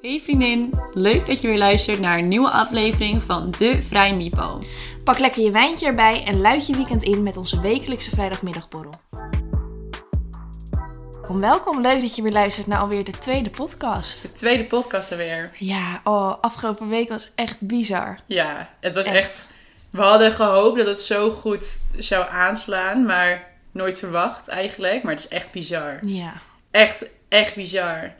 Hey vriendin, leuk dat je weer luistert naar een nieuwe aflevering van De Vrij Mipo. Pak lekker je wijntje erbij en luid je weekend in met onze wekelijkse vrijdagmiddagborrel. Welkom, welkom. Leuk dat je weer luistert naar alweer de tweede podcast. De tweede podcast alweer. Ja, oh, afgelopen week was echt bizar. Ja, het was Echt. echt... We hadden gehoopt dat het zo goed zou aanslaan, maar nooit verwacht eigenlijk. Maar het is echt bizar. Ja. Echt, echt bizar.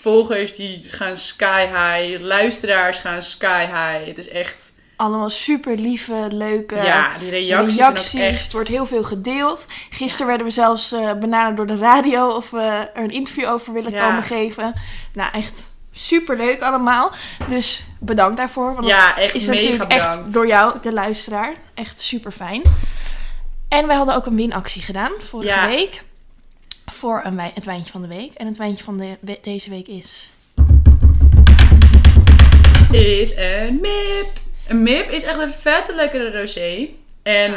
Volgers die gaan sky high, luisteraars gaan sky high. Het is echt... Allemaal super lieve, leuke ja, die reacties, reacties. zijn ook echt... Het wordt heel veel gedeeld. Gisteren werden we zelfs eh benaderd door de radio of we er een interview over willen Ja. komen geven. Nou, echt super leuk allemaal. Dus bedankt daarvoor. Want Ja, echt is mega natuurlijk bedankt. echt door jou, de luisteraar. Echt super fijn. En wij hadden ook een winactie gedaan vorige Ja. week. Voor een het wijntje van de week. En het wijntje van de, we- deze week is... is een MIP. Een MIP is echt een vette lekkere rosé. En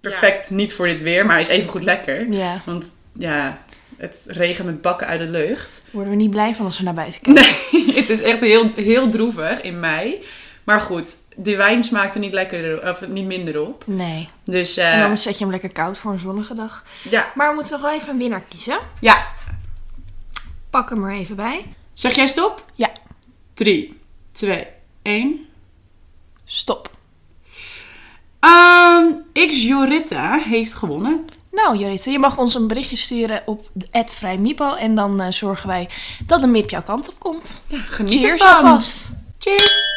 perfect niet voor dit weer, maar hij is even goed lekker. Ja, Want ja, het regent met bakken uit de lucht. worden we niet blij van als we naar buiten kijken. Nee, het is echt heel, heel droevig in mei. Maar goed, de wijn smaakt er niet, lekker, of niet minder op. Nee. Dus eh, En dan zet je hem lekker koud voor een zonnige dag. ja. Maar we moeten nog wel even een winnaar kiezen. ja, Pak hem er even bij. zeg jij stop? Ja. 3, 2, 1. Stop. Ehm X Jorita heeft gewonnen. Nou, Jorite, je mag ons een berichtje sturen op @vrijmipo en dan eh, zorgen wij dat een mip jouw kant op komt. Ja, geniet Cheers ervan. alvast. Cheers.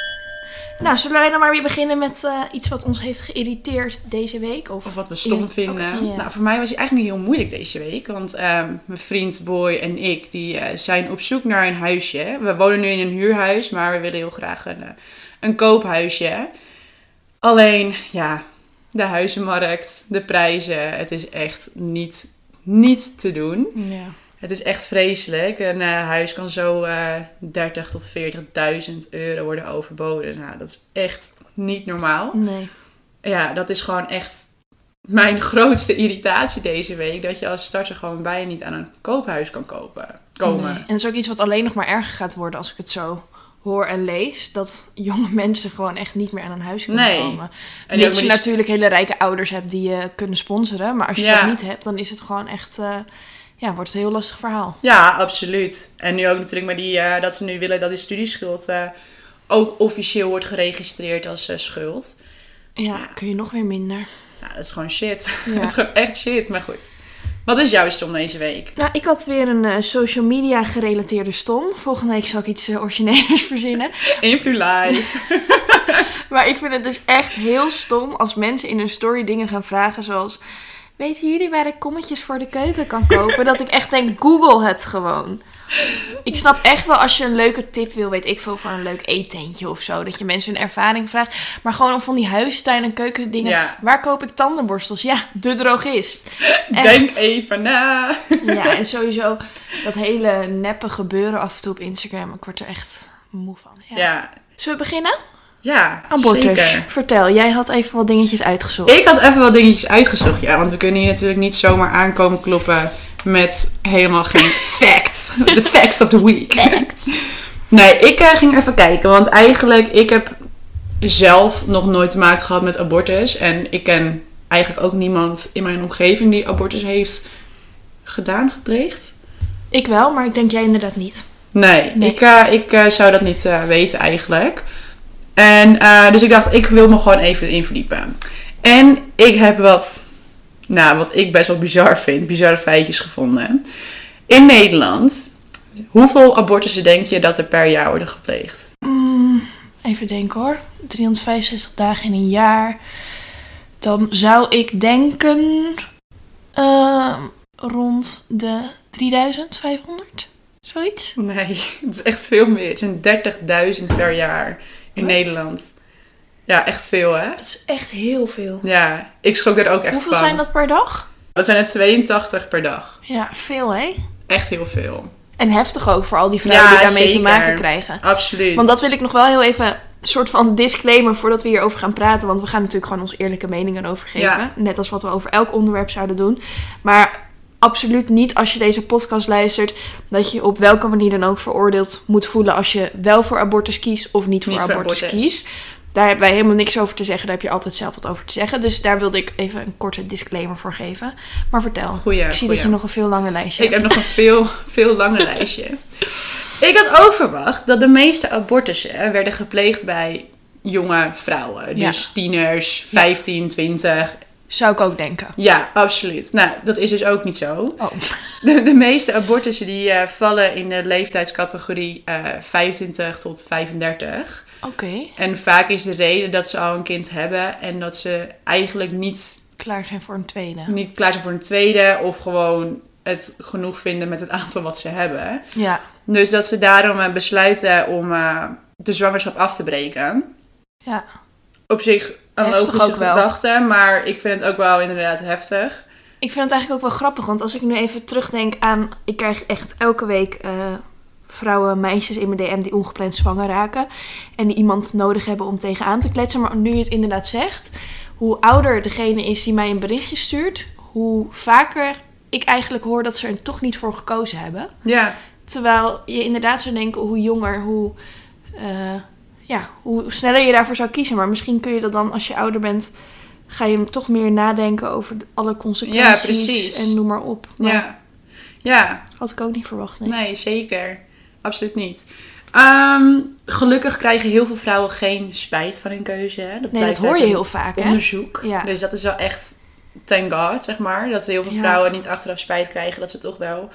Nou, zullen wij dan maar weer beginnen met eh, iets wat ons heeft geïrriteerd deze week? Of, Of wat we stom vinden. Nou, voor mij was hij eigenlijk niet heel moeilijk deze week. Want ehm, mijn vriend Boy en ik die, eh, zijn op zoek naar een huisje. We wonen nu in een huurhuis, maar we willen heel graag een, eh, een koophuisje. Alleen, ja, de huizenmarkt, de prijzen, het is echt niet, niet te doen. Ja. Het is echt vreselijk. Een eh, huis kan zo eh 30 tot 40.000 euro worden overboden. Nou, dat is echt niet normaal Nee. ja, dat is gewoon echt mijn grootste irritatie deze week. Dat je als starter gewoon bijna niet aan een koophuis kan kopen, komen. nee. En dat is ook iets wat alleen nog maar erger gaat worden als ik het zo hoor en lees. Dat jonge mensen gewoon echt niet meer aan een huis kunnen Nee. komen. En Mits je die- natuurlijk hele rijke ouders hebt die je kunnen sponsoren. Maar als je Ja. dat niet hebt, dan is het gewoon echt... eh, ja, wordt het een heel lastig verhaal. Ja, absoluut. En nu ook natuurlijk met die, eh, dat ze nu willen dat die studieschuld eh, ook officieel wordt geregistreerd als eh, schuld. Ja, kun je nog weer minder. Nou, dat is gewoon shit. Ja. dat is gewoon echt shit, maar goed. Wat is jouw stom deze week? Nou, ik had weer een social media gerelateerde stom. Volgende week zal ik iets origineels verzinnen. Invloed live. Maar ik vind het dus echt heel stom als mensen in hun story dingen gaan vragen zoals... Weten jullie waar ik kommetjes voor de keuken kan kopen? dat ik echt denk, google het gewoon. Ik snap echt wel als je een leuke tip wil, weet ik veel, voor een leuk eetentje of zo. Dat je mensen hun ervaring vraagt. Maar gewoon om van die huistuin- en keukendingen. Ja. Waar koop ik tandenborstels? Ja, de drogist. Echt. Denk even na. Ja, en sowieso dat hele neppe gebeuren af en toe op Instagram. Ik word er echt moe van. Ja. Ja, Zullen we beginnen? Ja Abortus. zeker. Vertel, jij had even wat dingetjes uitgezocht. Ik had even wat dingetjes uitgezocht, ja. Want we kunnen hier natuurlijk niet zomaar aankomen kloppen met helemaal geen facts. The facts of the week. Nee, ik eh, ging even kijken. Want eigenlijk, ik heb zelf nog nooit te maken gehad met abortus. En ik ken eigenlijk ook niemand in mijn omgeving die abortus heeft gedaan, gepleegd. Ik wel, maar ik denk jij inderdaad niet. Nee, Nee. ik, eh, ik eh, zou dat niet weten eigenlijk. En eh, dus ik dacht, ik wil me gewoon even in verdiepen. En ik heb wat, nou, wat ik best wel bizar vind, bizarre feitjes gevonden. In Nederland, hoeveel abortussen denk je dat er per jaar worden gepleegd? Mm, even denken hoor. 365 dagen in een jaar. Dan zou ik denken ehm, rond de 3500. Zoiets. Nee, het is echt veel meer. Het zijn 30.000 per jaar in Wat? Nederland. Ja, echt veel hè? Dat is echt heel veel. Ja, ik schrok daar ook echt Hoeveel van. zijn dat per dag? Dat zijn er 82 per dag. Ja, veel hè? Echt heel veel. En heftig ook voor al die vrouwen Ja, die daarmee te maken krijgen. Absoluut. Want dat wil ik nog wel heel even een soort van disclaimer voordat we hierover gaan praten. Want we gaan natuurlijk gewoon onze eerlijke meningen over geven. Ja. Net als wat we over elk onderwerp zouden doen. Maar absoluut niet als je deze podcast luistert dat je op welke manier dan ook veroordeeld moet voelen als je wel voor abortus kiest of niet voor, Niet voor abortus, kiest. Daar hebben wij helemaal niks over te zeggen. Daar heb je altijd zelf wat over te zeggen. Dus daar wilde ik even een korte disclaimer voor geven. Maar vertel. Goeie, ik zie dat je nog een veel langer lijstje Ik hebt. heb nog een veel, veel langer lijstje. Ik had ook verwacht dat de meeste abortussen werden gepleegd bij jonge vrouwen. Ja. Dus tieners, 15, 20. Zou ik ook denken. Ja, absoluut. Nou, dat is dus ook niet zo. Oh, De, de meeste abortussen die eh, vallen in de leeftijdscategorie eh 25 tot 35. oké. En vaak is de reden dat ze al een kind hebben en dat ze eigenlijk niet, Klaar zijn voor een tweede. niet klaar zijn voor een tweede of gewoon het genoeg vinden met het aantal wat ze hebben. Ja. Dus dat ze daarom eh, besluiten om de zwangerschap af te breken. Ja. Op zich een logische ook wel. gedachte, maar ik vind het ook wel inderdaad heftig. Ik vind het eigenlijk ook wel grappig, want als ik nu even terugdenk aan... Ik krijg echt elke week eh, vrouwen, meisjes in mijn DM die ongepland zwanger raken. En die iemand nodig hebben om tegenaan te kletsen. Maar nu je het inderdaad zegt, hoe ouder degene is die mij een berichtje stuurt... hoe vaker ik eigenlijk hoor dat ze er toch niet voor gekozen hebben. Ja, Terwijl je inderdaad zou denken, hoe jonger, hoe, eh, ja, hoe sneller je daarvoor zou kiezen. Maar misschien kun je dat dan, als je ouder bent, ga je toch meer nadenken over alle consequenties. precies. En noem maar op. Maar ja. Ja, had ik ook niet verwacht, nee. nee, zeker. Absoluut niet. Ehm, gelukkig krijgen heel veel vrouwen geen spijt van hun keuze. Hè? Nee, dat hoor je heel vaak, hè? onderzoek. Ja. Dus dat is wel echt thank God, zeg maar. Dat heel veel Ja. vrouwen niet achteraf spijt krijgen dat ze toch wel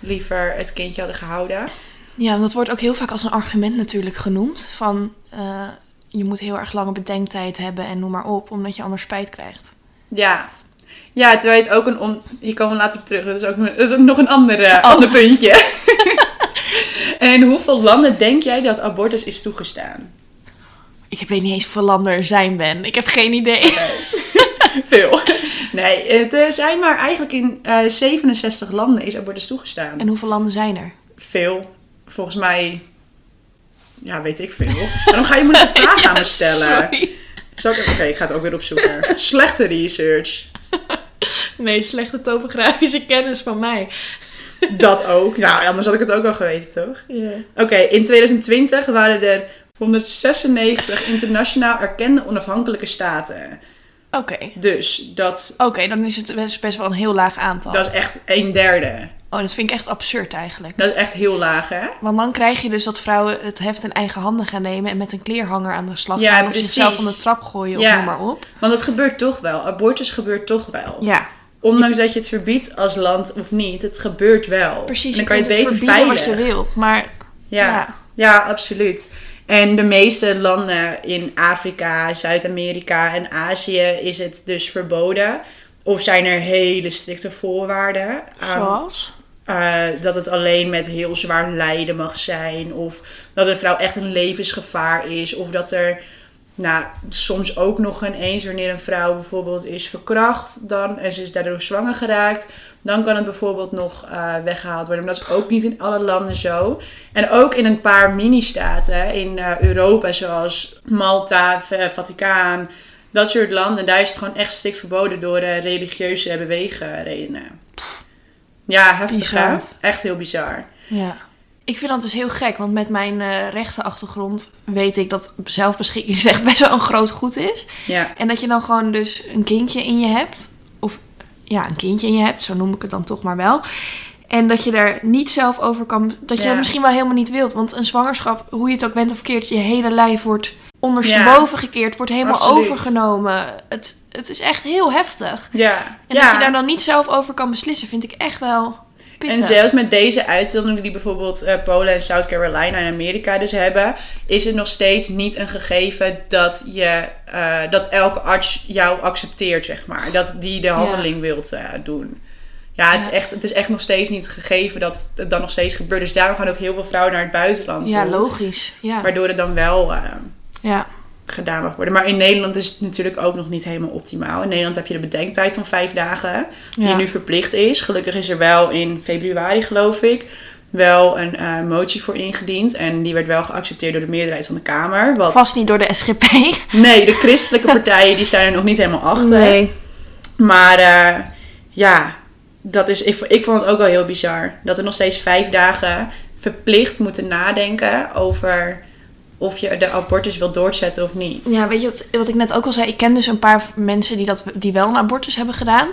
liever het kindje hadden gehouden. Ja, dat wordt ook heel vaak als een argument natuurlijk genoemd. Van, eh, je moet heel erg lange bedenktijd hebben en noem maar op, omdat je anders spijt krijgt. Ja. Ja, terwijl je het ook een... On... Hier komen we later op terug. Dat is ook, dat is ook nog een ander, eh, Oh. ander puntje. en in hoeveel landen denk jij dat abortus is toegestaan? Ik weet niet eens hoeveel landen er zijn, Ben. Ik heb geen idee. Veel. Nee, er zijn maar eigenlijk in eh 67 landen is abortus toegestaan. En hoeveel landen zijn er? Veel. Volgens mij... Ja, weet ik veel. Waarom ga je moeilijke vragen aan me stellen? Sorry. Zal ik... Oké, ik ga het ook weer opzoeken. Slechte research. Nee, slechte topografische kennis van mij. Dat ook. Nou, anders had ik het ook wel geweten, toch? Oké, in 2020 waren er 196 internationaal erkende onafhankelijke staten. Oké. Dus dat, Oké, dan is het best, best wel een heel laag aantal. dat is echt een derde. Oh, dat vind ik echt absurd eigenlijk. Dat is echt heel laag, hè? Want dan krijg je dus dat vrouwen het heft in eigen handen gaan nemen en met een kleerhanger aan de slag Ja, gaan. Of precies. zichzelf van de trap gooien Ja. of noem maar op. Want het gebeurt toch wel. Abortus gebeurt toch wel. Ja, Ondanks dat je het verbiedt als land of niet, het gebeurt wel. precies. En Je dan kan je het het beter verbieden veilig. wat je wilt. Maar Ja. Ja. ja. absoluut. En de meeste landen in Afrika, Zuid-Amerika en Azië is het dus verboden. Of zijn er hele strikte voorwaarden aan zoals? Eh, dat het alleen met heel zwaar lijden mag zijn. Of dat een vrouw echt een levensgevaar is. Of dat er nou, soms ook nog ineens wanneer een vrouw bijvoorbeeld is verkracht dan, en ze is daardoor zwanger geraakt. Dan kan het bijvoorbeeld nog eh, weggehaald worden. Maar dat is ook niet in alle landen zo. En ook in een paar mini-staten in eh, Europa, zoals Malta, Vaticaan, dat soort landen. Daar is het gewoon echt strikt verboden door religieuze beweegredenen. Ja, heftig Bizar. hè? Echt heel bizar. Ja. Ik vind dat dus heel gek, want met mijn eh rechtenachtergrond weet ik dat zelfbeschikking echt best wel een groot goed is. Ja, En dat je dan gewoon dus een kindje in je hebt. Of ja, een kindje in je hebt, zo noem ik het dan toch maar wel. En dat je daar niet zelf over kan. Dat je Ja. dat misschien wel helemaal niet wilt. Want een zwangerschap, hoe je het ook bent of keert, je hele lijf wordt ondersteboven gekeerd, wordt helemaal Absoluut. overgenomen. Het, het is echt heel heftig. ja. En ja. dat je daar dan niet zelf over kan beslissen, vind ik echt wel pittig. En zelfs met deze uitzonderingen die bijvoorbeeld eh, Polen en South Carolina in Amerika dus hebben, is het nog steeds niet een gegeven dat, je, eh, dat elke arts jou accepteert, zeg maar. Dat die de handeling wilt eh, doen. Ja, het, Ja. Is echt, het is echt nog steeds niet gegeven dat het dan nog steeds gebeurt. Dus daarom gaan ook heel veel vrouwen naar het buitenland Ja, toe, logisch. Ja. Waardoor het dan wel ja. Gedaan mag worden. Maar in Nederland is het natuurlijk ook nog niet helemaal optimaal. In Nederland heb je de bedenktijd van vijf dagen, die Ja. nu verplicht is. Gelukkig is er wel in februari, geloof ik, wel een eh, motie voor ingediend. En die werd wel geaccepteerd door de meerderheid van de Kamer. Wat... Vast niet door de SGP. Nee, de christelijke partijen die zijn er nog niet helemaal achter. Maar eh, ja, dat is, ik, ik vond het ook wel heel bizar. Dat we nog steeds vijf dagen verplicht moeten nadenken over of je de abortus wil doorzetten of niet. Ja, weet je wat, wat ik net ook al zei? Ik ken dus een paar mensen die, dat, die wel een abortus hebben gedaan.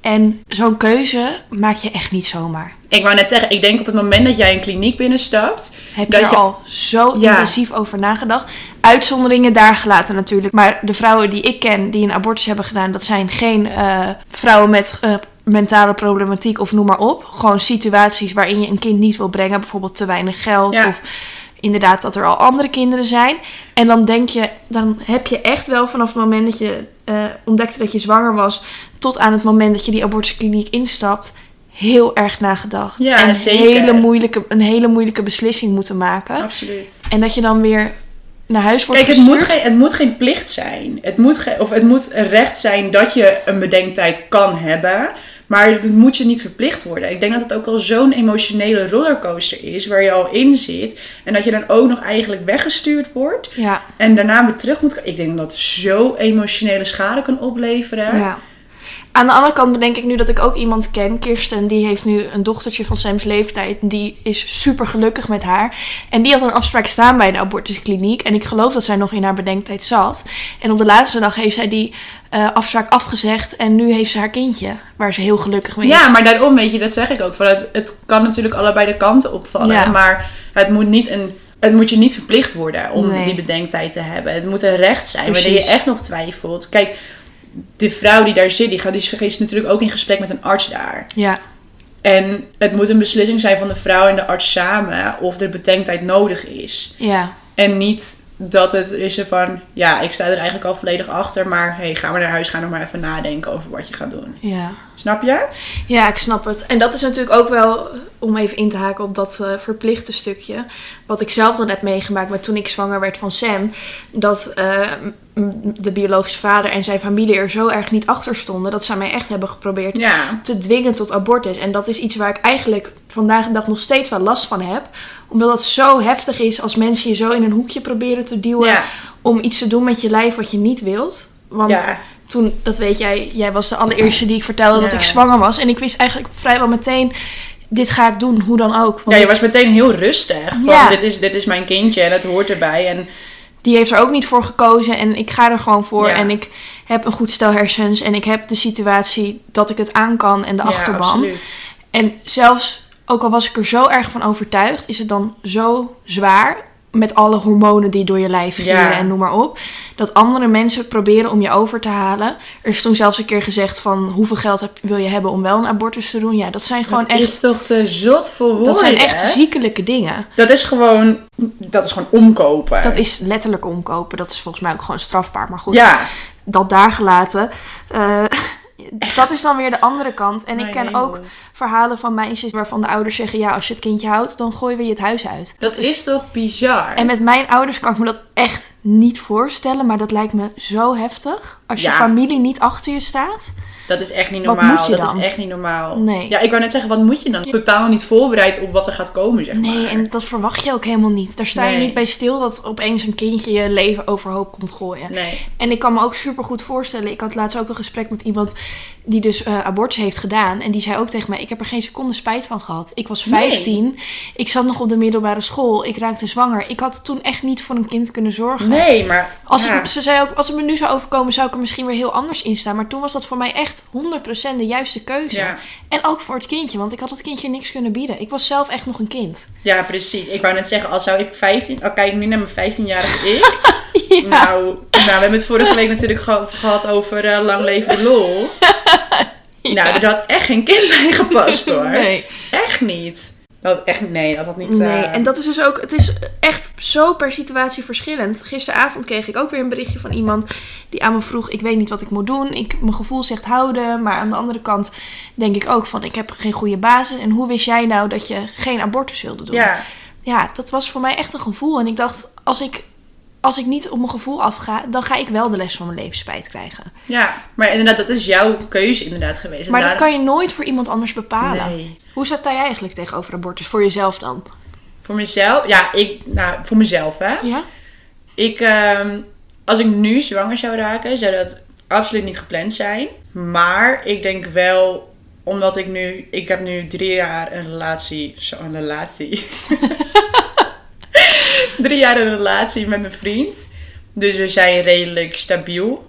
En zo'n keuze maak je echt niet zomaar. Ik wou net zeggen, ik denk op het moment dat jij een kliniek binnenstapt, Heb Dat je er je- al zo Ja. intensief over nagedacht? Uitzonderingen daar gelaten natuurlijk. Maar de vrouwen die ik ken die een abortus hebben gedaan, dat zijn geen eh, vrouwen met eh, mentale problematiek of noem maar op. Gewoon situaties waarin je een kind niet wil brengen, bijvoorbeeld te weinig geld Ja. of inderdaad dat er al andere kinderen zijn. En dan denk je, dan heb je echt wel vanaf het moment dat je eh, ontdekte dat je zwanger was, tot aan het moment dat je die abortuskliniek instapt, heel erg nagedacht. Ja, en zeker. Hele moeilijke, een hele moeilijke beslissing moeten maken. absoluut. En dat je dan weer naar huis wordt Kijk, het moet, geen, het moet geen plicht zijn. Het moet, ge- of het moet een recht zijn dat je een bedenktijd kan hebben. Maar het moet je niet verplicht worden. Ik denk dat het ook al zo'n emotionele rollercoaster is waar je al in zit. En dat je dan ook nog eigenlijk weggestuurd wordt. Ja, En daarna weer terug moet. Ik denk dat dat zo emotionele schade kan opleveren. ja. Aan de andere kant bedenk ik nu dat ik ook iemand ken, Kirsten, die heeft nu een dochtertje van Sam's leeftijd. En die is super gelukkig met haar. En die had een afspraak staan bij de abortuskliniek. En ik geloof dat zij nog in haar bedenktijd zat. En op de laatste dag heeft zij die afspraak afgezegd. En nu heeft ze haar kindje, waar ze heel gelukkig mee is. Ja, maar daarom weet je, dat zeg ik ook. Van het, het kan natuurlijk allebei de kanten opvallen. Ja. Maar het moet, niet een, het moet je niet verplicht worden om Nee. die bedenktijd te hebben. Het moet een recht zijn wanneer Precies. je echt nog twijfelt. Kijk, de vrouw die daar zit, die gaat die is natuurlijk ook in gesprek met een arts daar. Ja, En het moet een beslissing zijn van de vrouw en de arts samen of de bedenktijd nodig is. ja. En niet dat het is van, ja, ik sta er eigenlijk al volledig achter, maar hey, ga maar naar huis, ga nog maar even nadenken over wat je gaat doen. ja. Snap je? Ja, ik snap het. En dat is natuurlijk ook wel, om even in te haken op dat eh, verplichte stukje. Wat ik zelf dan heb meegemaakt met toen ik zwanger werd van Sam. Dat eh, de biologische vader en zijn familie er zo erg niet achter stonden. Dat zij mij echt hebben geprobeerd Ja. te dwingen tot abortus. En dat is iets waar ik eigenlijk vandaag de dag nog steeds wel last van heb. Omdat het zo heftig is als mensen je zo in een hoekje proberen te duwen. Ja. Om iets te doen met je lijf wat je niet wilt. Want Ja. toen, dat weet jij, jij was de allereerste die ik vertelde dat ik zwanger was. En ik wist eigenlijk vrijwel meteen, dit ga ik doen, hoe dan ook. Ja, je dit- was meteen heel rustig. Van, Ja. dit, is, dit is mijn kindje en het hoort erbij. En Die heeft er ook niet voor gekozen en ik ga er gewoon voor. Ja. En ik heb een goed stel hersens en ik heb de situatie dat ik het aan kan en de ja, achterban. absoluut. En zelfs, ook al was ik er zo erg van overtuigd, is het dan zo zwaar met alle hormonen die door je lijf gieren Ja. en noem maar op. Dat andere mensen proberen om je over te halen. Er is toen zelfs een keer gezegd van hoeveel geld heb, wil je hebben om wel een abortus te doen. Ja, dat zijn gewoon dat echt, is toch te zot voor woorden, dat zijn echt hè? ziekelijke dingen. Dat is gewoon, dat is gewoon omkopen. Dat is letterlijk omkopen. Dat is volgens mij ook gewoon strafbaar. Maar goed, Ja, dat daar gelaten. Eh, dat is dan weer de andere kant. En ik Mijn ken ook verhalen van meisjes waarvan de ouders zeggen: ja, als je het kindje houdt, dan gooien we je het huis uit. dat is toch bizar? En met mijn ouders kan ik me dat echt niet voorstellen, maar dat lijkt me zo heftig. Als je familie niet achter je staat. Dat is echt niet Wat normaal. moet je dat dan? is echt niet normaal. Nee. Ja, ik wou net zeggen, wat moet je dan? Totaal niet voorbereid op wat er gaat komen, zeg Nee, maar. en dat verwacht je ook helemaal niet. Daar sta je Nee. niet bij stil dat opeens een kindje je leven overhoop komt gooien. Nee. En ik kan me ook super goed voorstellen. Ik had laatst ook een gesprek met iemand die dus eh, abortus heeft gedaan. En die zei ook tegen mij: Ik heb er geen seconde spijt van gehad. Ik was Nee. 15. Ik zat nog op de middelbare school. Ik raakte zwanger. Ik had toen echt niet voor een kind kunnen zorgen. Nee, maar... Als, ja. het, ze zei ook, als het me nu zou overkomen, zou ik er misschien weer heel anders in staan. Maar toen was dat voor mij echt 100% de juiste keuze. Ja. En ook voor het kindje, want ik had het kindje niks kunnen bieden. Ik was zelf echt nog een kind. Ja, precies. Ik wou net zeggen, als zou ik 15... Oh, kijk nu naar mijn 15-jarige ik. Nou, nou, we hebben het vorige week natuurlijk ge- gehad over eh, lang leven de lol. Nou, er had echt geen kind bij gepast hoor. Nee. Echt niet. Dat echt, nee, dat had niet... Nee, eh, en dat is dus ook, het is echt zo per situatie verschillend. Gisteravond kreeg ik ook weer een berichtje van iemand die aan me vroeg: Ik weet niet wat ik moet doen. Ik, mijn gevoel zegt houden, maar aan de andere kant denk ik ook van: Ik heb geen goede basis. En hoe wist jij nou dat je geen abortus wilde doen? Ja, ja, dat was voor mij echt een gevoel. En ik dacht: als ik, als ik niet op mijn gevoel afga, dan ga ik wel de les van mijn leven spijt krijgen. ja, maar inderdaad, dat is jouw keuze inderdaad geweest. Maar dat kan je nooit voor iemand anders bepalen. Nee. Hoe staat jij eigenlijk tegenover abortus? Voor jezelf dan? Voor mezelf, ja, ik, nou, voor mezelf hè. Ja? Ik, ehm, als ik nu zwanger zou raken, zou dat absoluut niet gepland zijn. Maar ik denk wel, omdat ik nu, ik heb nu drie jaar een relatie, zo een relatie. drie jaar een relatie met mijn vriend. Dus we zijn redelijk stabiel.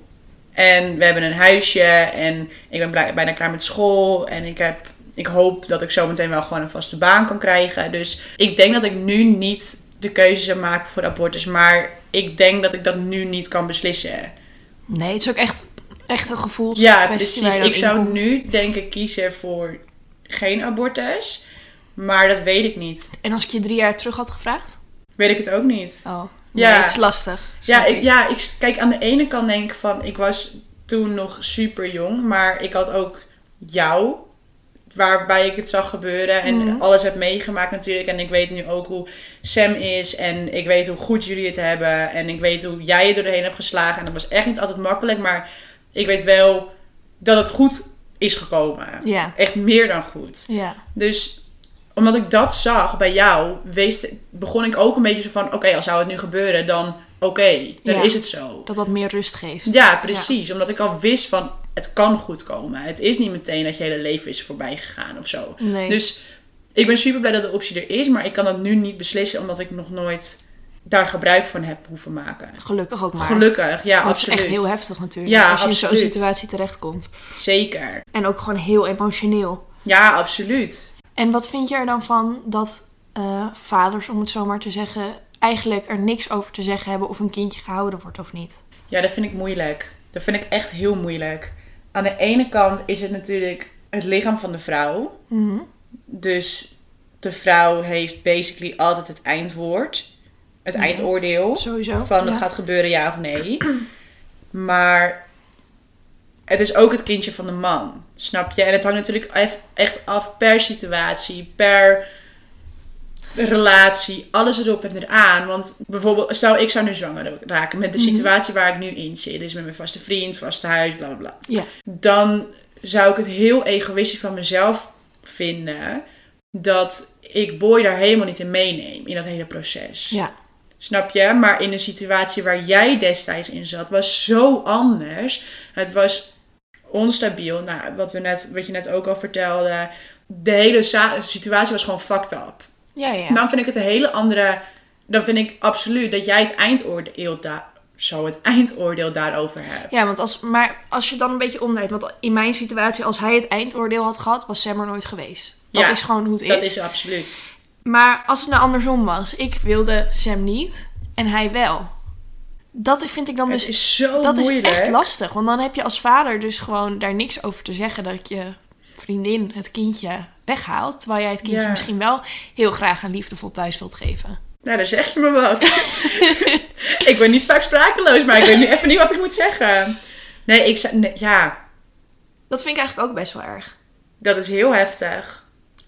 En we hebben een huisje en ik ben bijna klaar met school. En ik, heb, ik hoop dat ik zometeen wel gewoon een vaste baan kan krijgen. Dus ik denk dat ik nu niet de keuze zou maken voor abortus. Maar ik denk dat ik dat nu niet kan beslissen. Nee, het is ook echt, echt een gevoels. Ja, precies. Ik zou komt. nu denk ik kiezen voor geen abortus. Maar dat weet ik niet. En als ik je drie jaar terug had gevraagd? Weet ik het ook niet. Oh. Ja. Het is lastig. Ja, ik, ja ik, kijk, aan de ene kant denk ik van, ik was toen nog super jong, maar ik had ook jou, waarbij ik het zag gebeuren en Mhm. alles heb meegemaakt natuurlijk. En ik weet nu ook hoe Sam is en ik weet hoe goed jullie het hebben en ik weet hoe jij je doorheen hebt geslagen. En dat was echt niet altijd makkelijk, maar ik weet wel dat het goed is gekomen. Ja, Echt meer dan goed. ja. Dus omdat ik dat zag bij jou, wees, begon ik ook een beetje zo van: oké, als zou het nu gebeuren, dan oké, dan Ja. is het zo. Dat dat meer rust geeft. Ja, precies. Omdat ik al wist van: het kan goed komen. Het is niet meteen dat je hele leven is voorbij gegaan of zo. Nee. Dus ik ben super blij dat de optie er is, maar ik kan dat nu niet beslissen omdat ik nog nooit daar gebruik van heb hoeven maken. Gelukkig ook maar. Gelukkig, ja, Want het is absoluut. echt heel heftig natuurlijk. Ja, als je in zo'n absoluut. situatie terechtkomt. Zeker. En ook gewoon heel emotioneel. Ja, absoluut. En wat vind je er dan van dat eh, vaders, om het zo maar te zeggen, eigenlijk er niks over te zeggen hebben of een kindje gehouden wordt of niet? Ja, dat vind ik moeilijk. Dat vind ik echt heel moeilijk. Aan de ene kant is het natuurlijk het lichaam van de vrouw. Mhm. Dus de vrouw heeft basically altijd het eindwoord. Het Ja. eindoordeel. Sowieso. Van het ja. gaat gebeuren ja of nee. Maar het is ook het kindje van de man. Snap je? En het hangt natuurlijk echt af per situatie, per relatie, alles erop en eraan. Want bijvoorbeeld, stel ik zou nu zwanger raken met de Mhm. situatie waar ik nu in zit. Dus met mijn vaste vriend, vaste huis, bla bla bla. Ja. Dan zou ik het heel egoïstisch van mezelf vinden dat ik Boy daar helemaal niet in meeneem in dat hele proces. Ja. Snap je? Maar in de situatie waar jij destijds in zat, was zo anders. Het was onstabiel. Nou, wat, we net, wat je net ook al vertelde. De hele situatie was gewoon fucked up. Ja, ja. Dan vind ik het een hele andere... Dan vind ik absoluut dat jij het eindoordeel, daar zo het eindoordeel daarover hebt. Ja, want als, maar als je dan een beetje omdraait, want in mijn situatie, als hij het eindoordeel had gehad, was Sam er nooit geweest. Dat Ja, is gewoon hoe het Dat is. is absoluut. Maar als het nou andersom was, ik wilde Sam niet en hij wel. Dat vind ik dan dus is zo Dat moeilijk. is echt lastig. Want dan heb je als vader dus gewoon daar niks over te zeggen dat je vriendin het kindje weghaalt. Terwijl jij het kindje Ja. misschien wel heel graag een liefdevol thuis wilt geven. Nou, daar zeg je me wat. ik ben niet vaak sprakeloos, maar ik weet nu even niet wat ik moet zeggen. Nee, ik nee, ja, Dat vind ik eigenlijk ook best wel erg. dat is heel heftig.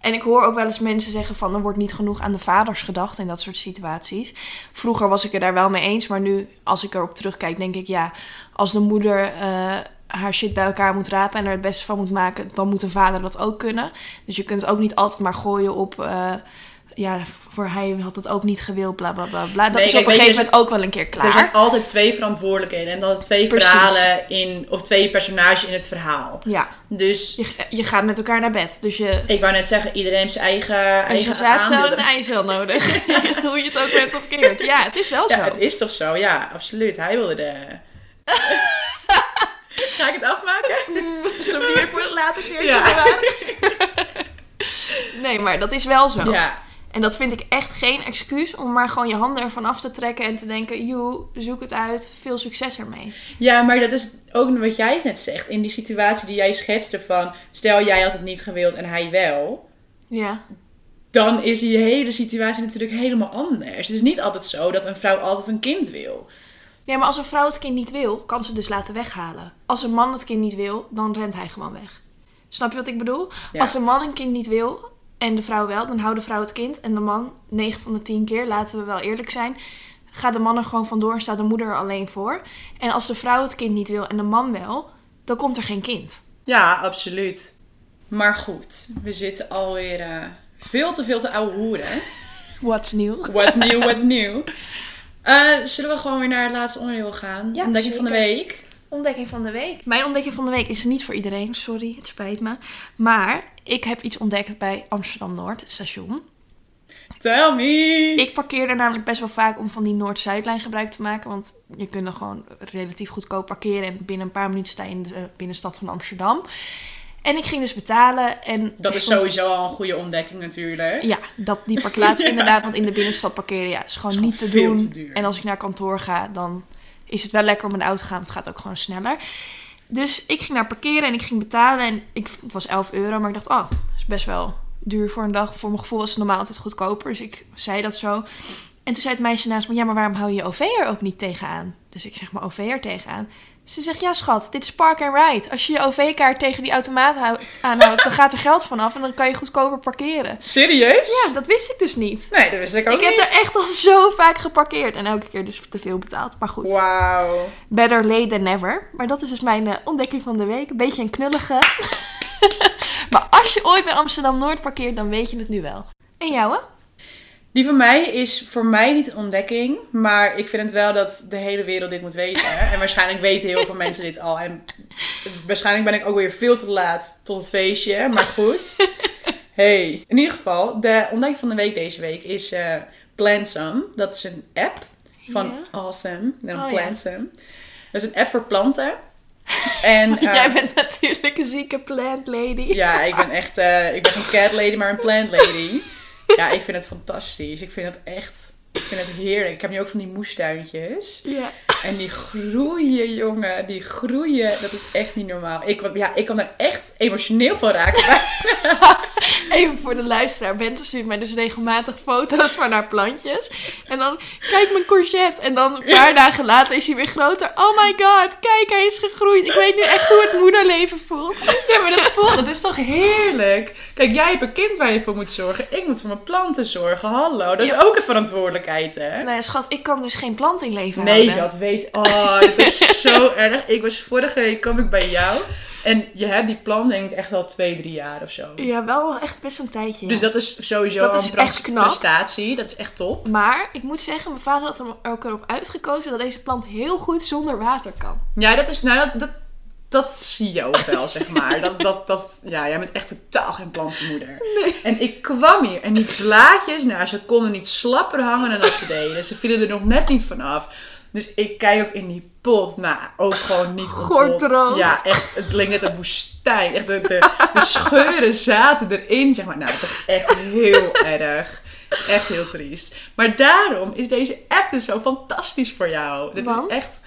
En ik hoor ook wel eens mensen zeggen van er wordt niet genoeg aan de vaders gedacht in dat soort situaties. Vroeger was ik er daar wel mee eens, maar nu als ik erop terugkijk denk ik ja, als de moeder eh, haar shit bij elkaar moet rapen en er het beste van moet maken, dan moet een vader dat ook kunnen. Dus je kunt ook niet altijd maar gooien op eh, ja, voor hij had het ook niet gewild, bla bla bla. bla. Dat Nee, is kijk, op een gegeven moment ook wel een keer klaar. Er zijn altijd twee verantwoordelijkheden en dan twee Precies. verhalen in, of twee personages in het verhaal. Ja, Dus je, je gaat met elkaar naar bed. Dus je, ik wou net zeggen, iedereen heeft zijn eigen, en eigen je zaadcel en een eicel nodig. Hoe je het ook bent of keert. Ja, het is wel zo. Ja, het is toch zo? Ja, absoluut. Hij wilde de... Ga ik het afmaken? Zullen we die weer voor een later keertje Ja. Nee, maar dat is wel zo. Ja. En dat vind ik echt geen excuus om maar gewoon je handen ervan af te trekken en te denken, joe, zoek het uit, veel succes ermee. ja, maar dat is ook wat jij net zegt. In die situatie die jij schetste van... Stel, jij had het niet gewild en hij wel. Ja. Dan is die hele situatie natuurlijk helemaal anders. Het is niet altijd zo dat een vrouw altijd een kind wil. Ja, maar als een vrouw het kind niet wil, kan ze dus laten weghalen. Als een man het kind niet wil, dan rent hij gewoon weg. Snap je wat ik bedoel? Ja. Als een man een kind niet wil en de vrouw wel, dan houdt de vrouw het kind. En de man, 9 van de 10 keer, laten we wel eerlijk zijn, gaat de man er gewoon vandoor en staat de moeder er alleen voor. En als de vrouw het kind niet wil en de man wel, dan komt er geen kind. Ja, absoluut. Maar goed, we zitten alweer eh, veel te veel te ouwe hoeren. What's new? What's new, what's new. Eh, zullen we gewoon weer naar het laatste onderdeel gaan? Ja, Ontdekking van de week. ontdekking van de week. Mijn ontdekking van de week is niet voor iedereen, sorry, het spijt me. Maar ik heb iets ontdekt bij Amsterdam Noord, het station. Tell me! Ik parkeerde namelijk best wel vaak om van die Noord-Zuidlijn gebruik te maken. Want je kunt er gewoon relatief goedkoop parkeren. En binnen een paar minuten sta je in de binnenstad van Amsterdam. En ik ging dus betalen. En Dat is stond- sowieso al een goede ontdekking natuurlijk. Ja, dat, die parkeerplaats inderdaad. Want in de binnenstad parkeren ja, is gewoon Is niet te gewoon doen. te en als ik naar kantoor ga, dan is het wel lekker om de auto te gaan. Het gaat ook gewoon sneller. Dus ik ging naar parkeren en ik ging betalen. En ik, het was 11 euro. Maar ik dacht, oh, dat is best wel duur voor een dag. Voor mijn gevoel was het normaal altijd goedkoper. Dus ik zei dat zo. En toen zei het meisje naast me, ja, maar waarom hou je je OV er ook niet tegenaan? Dus ik zeg maar OV er tegenaan. Ze zegt, ja schat, dit is park and ride. Als je je OV-kaart tegen die automaat houdt, aanhoudt, dan gaat er geld vanaf en dan kan je goedkoper parkeren. Serieus? Ja, dat wist ik dus niet. Nee, dat wist ik ook ik heb niet. er echt al zo vaak geparkeerd en elke keer dus te veel betaald. Maar goed, Wauw. better late than never. Maar dat is dus mijn eh, ontdekking van de week. Een beetje een knullige. maar als je ooit bij Amsterdam-Noord parkeert, dan weet je het nu wel. En jou, hè? Die van mij is voor mij niet een ontdekking. Maar ik vind het wel dat de hele wereld dit moet weten. En waarschijnlijk weten heel veel mensen dit al. En waarschijnlijk ben ik ook weer veel te laat tot het feestje. Maar goed. Hey. In ieder geval, de ontdekking van de week deze week is eh Plantsome. Dat is een app van. Awesome. Dan Oh, ja. Plantsome. Dat is een app voor planten. En, Want eh, jij bent natuurlijk een zieke plant lady. Ja, ik ben echt, eh, ik ben geen cat lady, maar een plant lady. Ja, ik vind het fantastisch. Ik vind het echt, ik vind het heerlijk. Ik heb nu ook van die moestuintjes. Ja. En die groeien, jongen, die groeien. Dat is echt niet normaal. Ik, ja, ik kan er echt emotioneel van raken. Even voor de luisteraar. Bente stuurt mij dus regelmatig foto's van haar plantjes. En dan, kijk mijn courgette. En dan een paar dagen later is hij weer groter. Oh my god, kijk, hij is gegroeid. Ik weet nu echt hoe het moederleven voelt. Ja, maar dat voelt, dat is toch heerlijk? Kijk, jij hebt een kind waar je voor moet zorgen. Ik moet voor mijn planten zorgen. Hallo, dat is ook een verantwoordelijkheid, hè? Nou ja, schat, ik kan dus geen plant in leven Nee, houden. dat weet Oh, dat is zo erg. Ik was vorige week kwam ik bij jou. En je hebt die plant denk ik echt al twee, drie jaar of zo. Ja, wel echt best een tijdje. ja. Dus dat is sowieso Dat is een echt knap. prestatie. Dat is echt top. Maar ik moet zeggen, mijn vader had er ook erop uitgekozen dat deze plant heel goed zonder water kan. Ja, dat is, nou, dat, dat, dat zie je ook wel, zeg maar. Dat, dat, dat, ja, jij bent echt totaal geen plantenmoeder. En ik kwam hier en die blaadjes, nou, ze konden niet slapper hangen dan dat ze deden. Ze vielen er nog net niet vanaf. Dus ik kijk ook in die pot. Nou, ook gewoon niet Gordroog. Ja, echt. Het leek net een woestijn. Echt, de, de, de scheuren zaten erin, zeg maar. Nou, dat was echt heel erg. Echt heel triest. Maar daarom is deze app dus zo fantastisch voor jou. Dit Want? is echt...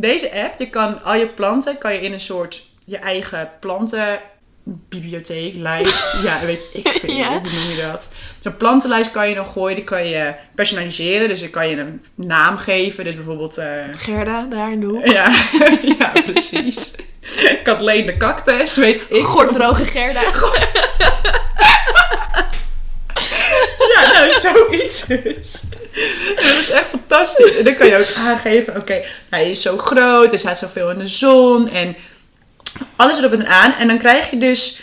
Deze app, je kan al je planten kan je in een soort je eigen plantenbibliotheek, lijst, ja, weet ik veel, Ja. hoe noem je dat? Zo'n plantenlijst kan je dan gooien, die kan je personaliseren, dus dan kan je een naam geven, dus bijvoorbeeld, eh, Gerda, daar in de hoek. ja, ja, precies. Kathleen de cactus, weet ik. Gorddroge Gerda. Ja, nou, zoiets dus. Dat is echt fantastisch. En dan kan je ook aangeven, oké, hij is zo groot, hij staat zoveel in de zon en alles erop en aan. En dan krijg je dus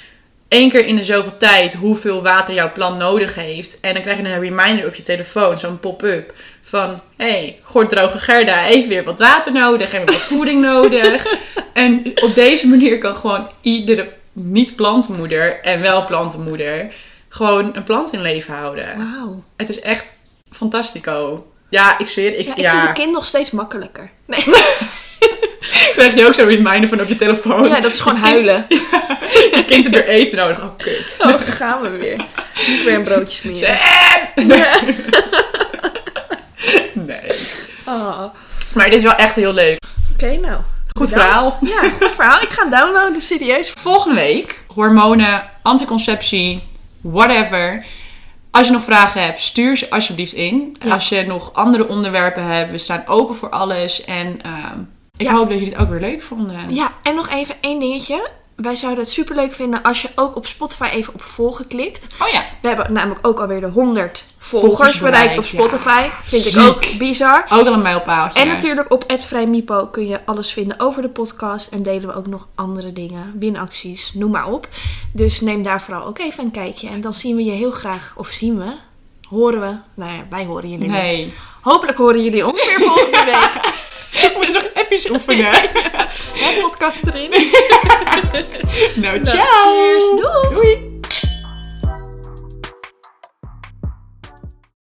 één keer in de zoveel tijd hoeveel water jouw plant nodig heeft. En dan krijg je een reminder op je telefoon, zo'n pop-up van, hé, hey, gorddroge Gerda heeft weer wat water nodig en wat voeding nodig. En op deze manier kan gewoon iedere niet-plantenmoeder en wel plantenmoeder gewoon een plant in leven houden. Wauw. Het is echt fantastico. Ja, ik zweer, ik, Ja, ja, ik vind het kind nog steeds makkelijker. Nee. krijg je ook zo'n reminder van op je telefoon. Ja, dat is gewoon huilen. Je kind heeft weer eten nodig. Oh, kut. Oh, gaan we weer. Ik weer een broodje smeren. Sam! Nee. Oh. Maar het is wel echt heel leuk. Oké, nou. Goed Bedankt. verhaal. Ja, goed verhaal. Ik ga hem downloaden, serieus. Volgende week hormonen, anticonceptie, whatever. Als je nog vragen hebt, stuur ze alsjeblieft in. Ja. Als je nog andere onderwerpen hebt, we staan open voor alles. En ehm, ik Ja. hoop dat jullie het ook weer leuk vonden. Ja, en nog even één dingetje. Wij zouden het super leuk vinden als je ook op Spotify even op volgen klikt. Oh ja, We hebben namelijk ook alweer de 100 volgers, Volgers bereikt op ja. Spotify. Vind ik ook bizar. ook al een mijlpaaltje. En natuurlijk op @vrijmipo kun je alles vinden over de podcast. En delen we ook nog andere dingen, winacties, noem maar op. Dus neem daar vooral ook even een kijkje. En dan zien we je heel graag, of zien we, horen we. Nou ja, wij horen jullie niet. Hopelijk horen jullie ons weer volgende week. We moeten nog even oefenen. podcast erin. Nou, Nou, ciao! cheers, doei! Doei!